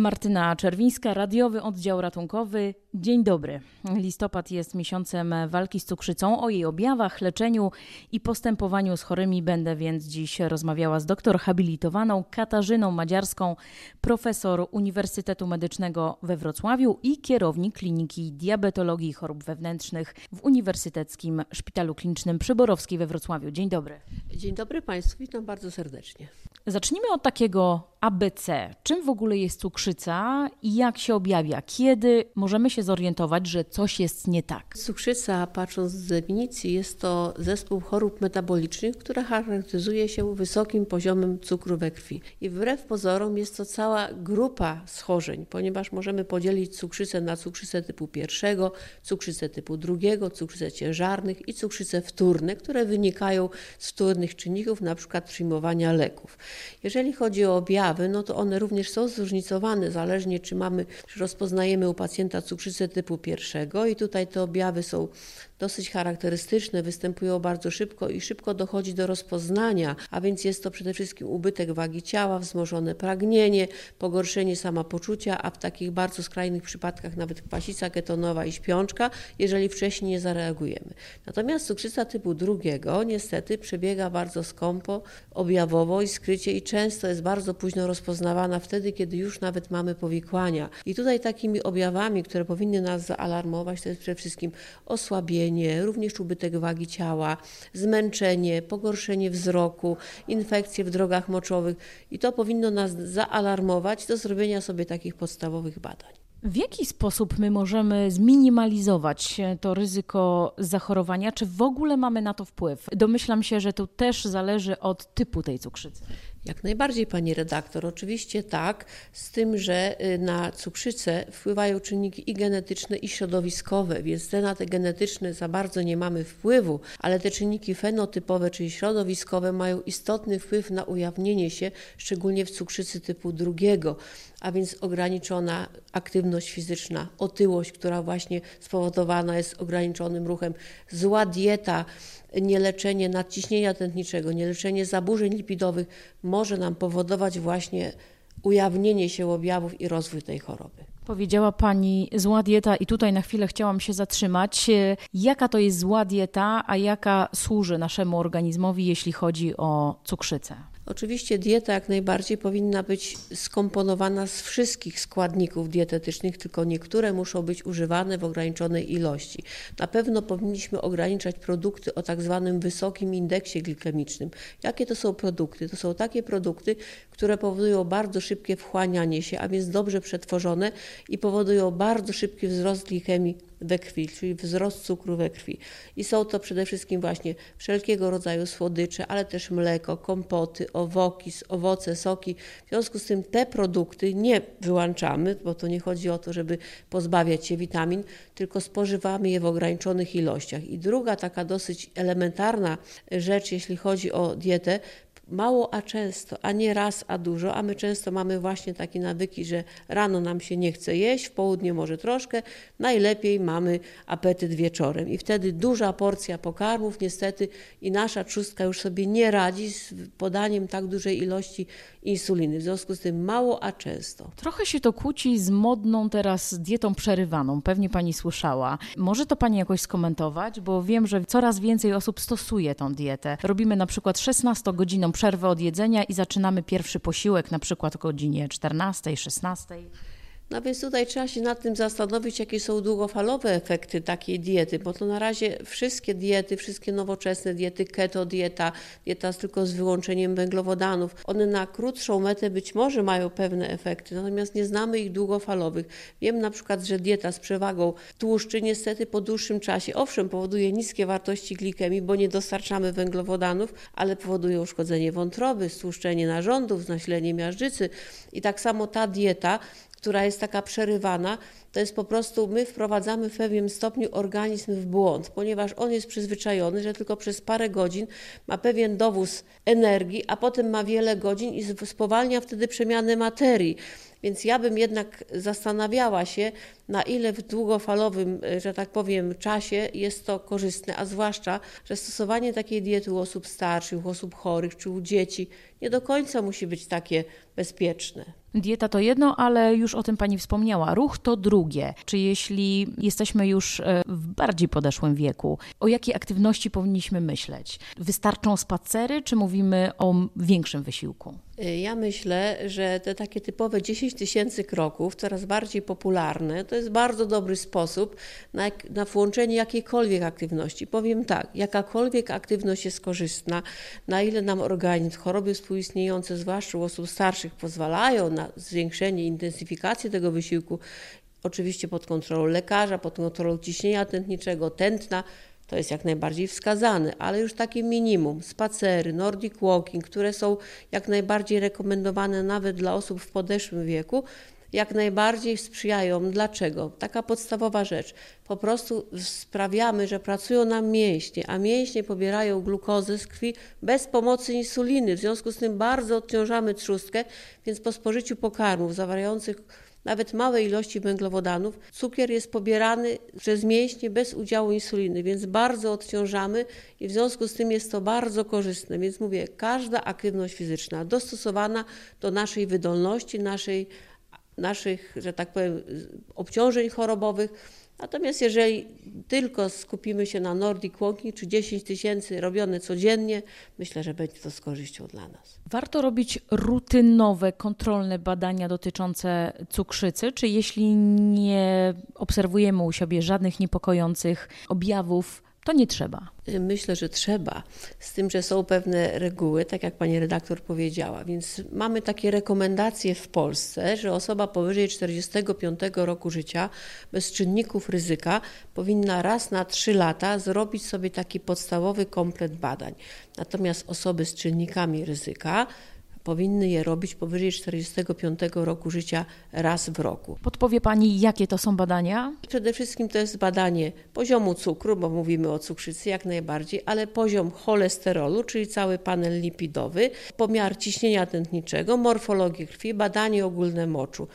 Martyna Czerwińska, radiowy oddział ratunkowy. Dzień dobry. Listopad jest miesiącem walki z cukrzycą. O jej objawach, leczeniu i postępowaniu z chorymi będę więc dziś rozmawiała z doktor habilitowaną Katarzyną Madziarską, profesor Uniwersytetu Medycznego we Wrocławiu i kierownik Kliniki Diabetologii i Chorób Wewnętrznych w Uniwersyteckim Szpitalu Klinicznym Przyborowskiej we Wrocławiu. Dzień dobry. Dzień dobry Państwu, witam bardzo serdecznie. Zacznijmy od takiego ABC. Czym w ogóle jest cukrzyca i jak się objawia? Kiedy możemy się zorientować, że coś jest nie tak? Cukrzyca, patrząc z definicji, jest to zespół chorób metabolicznych, która charakteryzuje się wysokim poziomem cukru we krwi. I wbrew pozorom jest to cała grupa schorzeń, ponieważ możemy podzielić cukrzycę na cukrzycę typu pierwszego, cukrzycę typu drugiego, cukrzycę ciężarnych i cukrzycę wtórne, które wynikają z wtórnych czynników, przykład przyjmowania leków. Jeżeli chodzi o objawy, no to one również są zróżnicowane, zależnie czy mamy, czy rozpoznajemy u pacjenta cukrzycę typu pierwszego. I tutaj te objawy są dosyć charakterystyczne, występują bardzo szybko i szybko dochodzi do rozpoznania, a więc jest to przede wszystkim ubytek wagi ciała, wzmożone pragnienie, pogorszenie samopoczucia, a w takich bardzo skrajnych przypadkach nawet kwasica ketonowa i śpiączka, jeżeli wcześniej nie zareagujemy. Natomiast cukrzyca typu drugiego niestety przebiega bardzo skąpo, objawowo i skrycie i często jest bardzo późno rozpoznawana wtedy, kiedy już nawet mamy powikłania. I tutaj takimi objawami, które powinny nas zaalarmować, to jest przede wszystkim osłabienie, również ubytek wagi ciała, zmęczenie, pogorszenie wzroku, infekcje w drogach moczowych i to powinno nas zaalarmować do zrobienia sobie takich podstawowych badań. W jaki sposób my możemy zminimalizować to ryzyko zachorowania? Czy w ogóle mamy na to wpływ? Domyślam się, że to też zależy od typu tej cukrzycy. Jak najbardziej, pani redaktor, oczywiście tak, z tym, że y, na cukrzycę wpływają czynniki i genetyczne, i środowiskowe, więc na te genetyczne za bardzo nie mamy wpływu, ale te czynniki fenotypowe, czyli środowiskowe, mają istotny wpływ na ujawnienie się, szczególnie w cukrzycy typu drugiego, a więc ograniczona aktywność fizyczna, otyłość, która właśnie spowodowana jest ograniczonym ruchem, zła dieta, nieleczenie nadciśnienia tętniczego, nieleczenie zaburzeń lipidowych może nam powodować właśnie ujawnienie się objawów i rozwój tej choroby. Powiedziała Pani zła dieta i tutaj na chwilę chciałam się zatrzymać. Jaka to jest zła dieta, a jaka służy naszemu organizmowi, jeśli chodzi o cukrzycę? Oczywiście dieta jak najbardziej powinna być skomponowana z wszystkich składników dietetycznych, tylko niektóre muszą być używane w ograniczonej ilości. Na pewno powinniśmy ograniczać produkty o tak zwanym wysokim indeksie glikemicznym. Jakie to są produkty? To są takie produkty, które powodują bardzo szybkie wchłanianie się, a więc dobrze przetworzone i powodują bardzo szybki wzrost glikemii we krwi, czyli wzrost cukru we krwi. I są to przede wszystkim właśnie wszelkiego rodzaju słodycze, ale też mleko, kompoty, owoki, owoce, soki. W związku z tym te produkty nie wyłączamy, bo to nie chodzi o to, żeby pozbawiać się witamin, tylko spożywamy je w ograniczonych ilościach. I druga taka dosyć elementarna rzecz, jeśli chodzi o dietę, mało, a często, a nie raz, a dużo, a my często mamy właśnie takie nawyki, że rano nam się nie chce jeść, w południe może troszkę, najlepiej mamy apetyt wieczorem i wtedy duża porcja pokarmów niestety i nasza trzustka już sobie nie radzi z podaniem tak dużej ilości insuliny, w związku z tym mało, a często. Trochę się to kłóci z modną teraz dietą przerywaną, pewnie Pani słyszała. Może to Pani jakoś skomentować, bo wiem, że coraz więcej osób stosuje tą dietę. Robimy na przykład 16 godziną przerwę od jedzenia i zaczynamy pierwszy posiłek na przykład o godzinie 14, 16. No więc tutaj trzeba się nad tym zastanowić, jakie są długofalowe efekty takiej diety, bo to na razie wszystkie diety, wszystkie nowoczesne diety, keto dieta, dieta tylko z wyłączeniem węglowodanów, one na krótszą metę być może mają pewne efekty, natomiast nie znamy ich długofalowych. Wiem na przykład, że dieta z przewagą tłuszczy niestety po dłuższym czasie, owszem, powoduje niskie wartości glikemii, bo nie dostarczamy węglowodanów, ale powoduje uszkodzenie wątroby, stłuszczenie narządów, nasilenie miażdżycy i tak samo ta dieta która jest taka przerywana, to jest po prostu my wprowadzamy w pewnym stopniu organizm w błąd, ponieważ on jest przyzwyczajony, że tylko przez parę godzin ma pewien dowóz energii, a potem ma wiele godzin i spowalnia wtedy przemianę materii. Więc ja bym jednak zastanawiała się, na ile w długofalowym, że tak powiem, czasie jest to korzystne, a zwłaszcza, że stosowanie takiej diety u osób starszych, u osób chorych czy u dzieci nie do końca musi być takie bezpieczne. Dieta to jedno, ale już o tym Pani wspomniała. Ruch to drugie. Czy jeśli jesteśmy już e, w bardziej podeszłym wieku, o jakiej aktywności powinniśmy myśleć? Wystarczą spacery, czy mówimy o większym wysiłku? Ja myślę, że te takie typowe 10 tysięcy kroków, coraz bardziej popularne, to jest bardzo dobry sposób na, na włączenie jakiejkolwiek aktywności. Powiem tak, jakakolwiek aktywność jest korzystna, na ile nam organizm, choroby współistniejące, zwłaszcza u osób starszych, pozwalają na zwiększenie, intensyfikację tego wysiłku, oczywiście pod kontrolą lekarza, pod kontrolą ciśnienia tętniczego, tętna, to jest jak najbardziej wskazane, ale już takie minimum, spacery, nordic walking, które są jak najbardziej rekomendowane nawet dla osób w podeszłym wieku, jak najbardziej sprzyjają. Dlaczego? Taka podstawowa rzecz. Po prostu sprawiamy, że pracują nam mięśnie, a mięśnie pobierają glukozę z krwi bez pomocy insuliny. W związku z tym bardzo odciążamy trzustkę, więc po spożyciu pokarmów zawierających nawet małe ilości węglowodanów, cukier jest pobierany przez mięśnie bez udziału insuliny, więc bardzo odciążamy i w związku z tym jest to bardzo korzystne. Więc mówię, każda aktywność fizyczna dostosowana do naszej wydolności, naszej, naszych, że tak powiem, obciążeń chorobowych, Natomiast jeżeli tylko skupimy się na Nordic Walking, czy 10 tysięcy robione codziennie, myślę, że będzie to z korzyścią dla nas. Warto robić rutynowe, kontrolne badania dotyczące cukrzycy, czy jeśli nie obserwujemy u siebie żadnych niepokojących objawów, to nie trzeba. Myślę, że trzeba, z tym, że są pewne reguły, tak jak pani redaktor powiedziała. Więc mamy takie rekomendacje w Polsce, że osoba powyżej 45 roku życia bez czynników ryzyka powinna raz na 3 lata zrobić sobie taki podstawowy komplet badań. Natomiast osoby z czynnikami ryzyka powinny je robić powyżej 45 roku życia raz w roku. Podpowie Pani, jakie to są badania? Przede wszystkim to jest badanie poziomu cukru, bo mówimy o cukrzycy jak najbardziej, ale poziom cholesterolu, czyli cały panel lipidowy, pomiar ciśnienia tętniczego, morfologię krwi, badanie ogólne moczu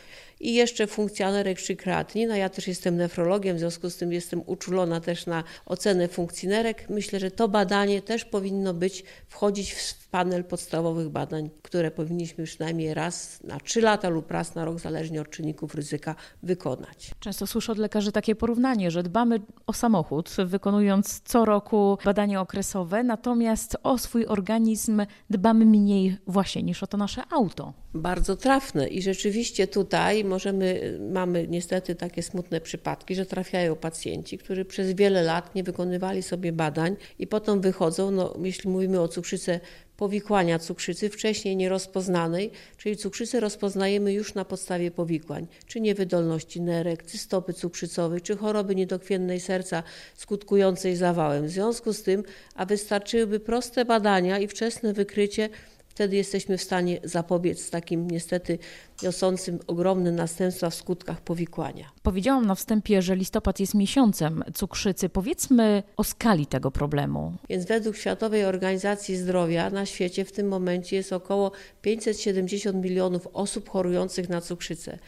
i jeszcze funkcjonerek czy kreatynin. No ja też jestem nefrologiem, w związku z tym jestem uczulona też na ocenę funkcjonerek. Myślę, że to badanie też powinno być, wchodzić w panel podstawowych badań, które powinniśmy przynajmniej raz na 3 lata lub raz na rok, zależnie od czynników ryzyka, wykonać. Często słyszę od lekarzy takie porównanie, że dbamy o samochód, wykonując co roku badania okresowe, natomiast o swój organizm dbamy mniej właśnie niż o to nasze auto. Bardzo trafne i rzeczywiście tutaj możemy, mamy niestety takie smutne przypadki, że trafiają pacjenci, którzy przez wiele lat nie wykonywali sobie badań i potem wychodzą, no, jeśli mówimy o cukrzycy powikłania cukrzycy wcześniej nierozpoznanej, czyli cukrzycę rozpoznajemy już na podstawie powikłań, czy niewydolności nerek, cystopy cukrzycowej, czy choroby niedokrwiennej serca skutkującej zawałem. W związku z tym, a wystarczyłyby proste badania i wczesne wykrycie, Wtedy jesteśmy w stanie zapobiec takim niestety niosącym ogromne następstwa w skutkach powikłania. Powiedziałam na wstępie, że listopad jest miesiącem cukrzycy. Powiedzmy o skali tego problemu. Więc według Światowej Organizacji Zdrowia na świecie w tym momencie jest około 570 milionów osób chorujących na cukrzycę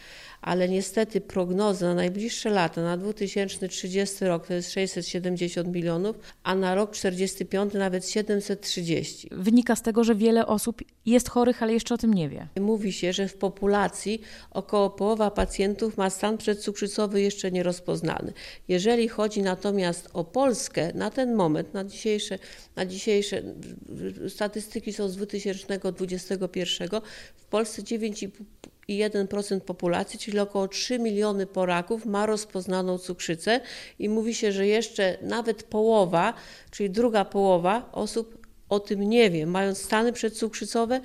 ale niestety prognozy na najbliższe lata, na 2030 rok to jest 670 milionów, a na rok 45 nawet 730. Wynika z tego, że wiele osób jest chorych, ale jeszcze o tym nie wie. Mówi się, że w populacji około połowa pacjentów ma stan przedcukrzycowy jeszcze nierozpoznany. Jeżeli chodzi natomiast o Polskę, na ten moment, na dzisiejsze, na dzisiejsze statystyki są z 2021, w Polsce 9,5 i 1% populacji, czyli około 3 miliony Polaków ma rozpoznaną cukrzycę i mówi się, że jeszcze nawet połowa, czyli druga połowa osób o tym nie wie, mając stany przedcukrzycowe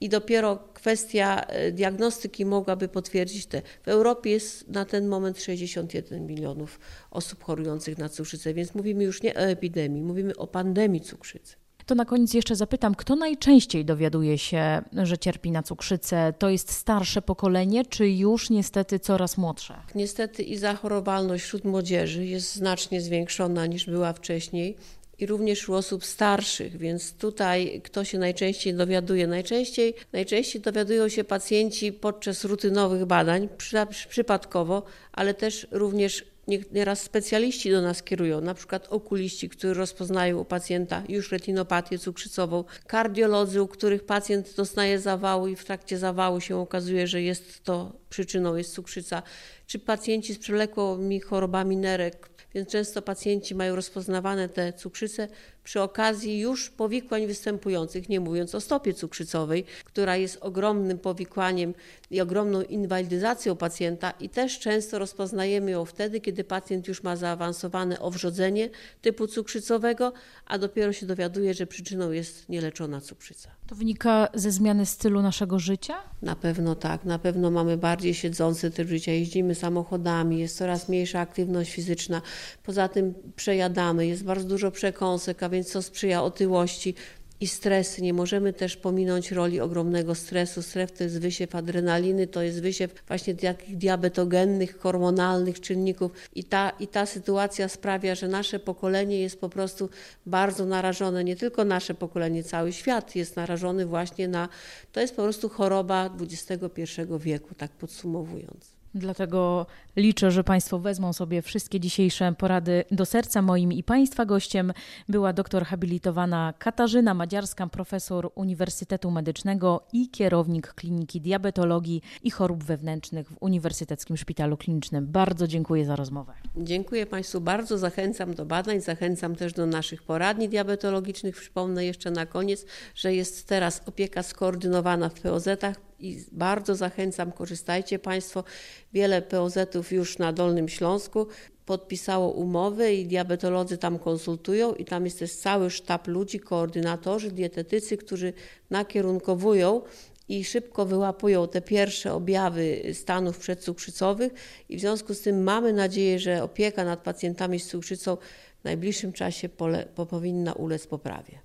i dopiero kwestia e, diagnostyki mogłaby potwierdzić te. W Europie jest na ten moment 61 milionów osób chorujących na cukrzycę, więc mówimy już nie o epidemii, mówimy o pandemii cukrzycy. To na koniec jeszcze zapytam, kto najczęściej dowiaduje się, że cierpi na cukrzycę? To jest starsze pokolenie, czy już niestety coraz młodsze? Niestety i zachorowalność wśród młodzieży jest znacznie zwiększona niż była wcześniej i również u osób starszych, więc tutaj kto się najczęściej dowiaduje? Najczęściej, najczęściej dowiadują się pacjenci podczas rutynowych badań, przy, przypadkowo, ale też również nieraz specjaliści do nas kierują, na przykład okuliści, którzy rozpoznają u pacjenta już retinopatię cukrzycową, kardiolodzy, u których pacjent doznaje zawału i w trakcie zawału się okazuje, że jest to przyczyną jest cukrzyca, czy pacjenci z przewlekłymi chorobami nerek, więc często pacjenci mają rozpoznawane te cukrzyce przy okazji już powikłań występujących, nie mówiąc o stopie cukrzycowej, która jest ogromnym powikłaniem i ogromną inwalidyzacją pacjenta i też często rozpoznajemy ją wtedy, kiedy pacjent już ma zaawansowane owrzodzenie typu cukrzycowego, a dopiero się dowiaduje, że przyczyną jest nieleczona cukrzyca. To wynika ze zmiany stylu naszego życia? Na pewno tak, na pewno mamy bardziej siedzący tryb życia, jeździmy samochodami, jest coraz mniejsza aktywność fizyczna, poza tym przejadamy, jest bardzo dużo przekąsek, a więc co sprzyja otyłości i stresy. Nie możemy też pominąć roli ogromnego stresu. Stres to jest wysiew adrenaliny, to jest wysiew właśnie takich diabetogennych, hormonalnych czynników i ta, i ta sytuacja sprawia, że nasze pokolenie jest po prostu bardzo narażone, nie tylko nasze pokolenie, cały świat jest narażony właśnie na, to jest po prostu choroba XXI wieku, tak podsumowując. Dlatego liczę, że Państwo wezmą sobie wszystkie dzisiejsze porady do serca. Moim i Państwa gościem była doktor habilitowana Katarzyna Madziarska, profesor Uniwersytetu Medycznego i kierownik Kliniki Diabetologii i Chorób Wewnętrznych w Uniwersyteckim Szpitalu Klinicznym. Bardzo dziękuję za rozmowę. Dziękuję Państwu bardzo. Zachęcam do badań, zachęcam też do naszych poradni diabetologicznych. Przypomnę jeszcze na koniec, że jest teraz opieka skoordynowana w POZ-ach i bardzo zachęcam, korzystajcie Państwo. Wiele POZ-ów już na Dolnym Śląsku podpisało umowy i diabetolodzy tam konsultują i tam jest też cały sztab ludzi, koordynatorzy, dietetycy, którzy nakierunkowują i szybko wyłapują te pierwsze objawy stanów przedcukrzycowych i w związku z tym mamy nadzieję, że opieka nad pacjentami z cukrzycą w najbliższym czasie pole, powinna ulec poprawie.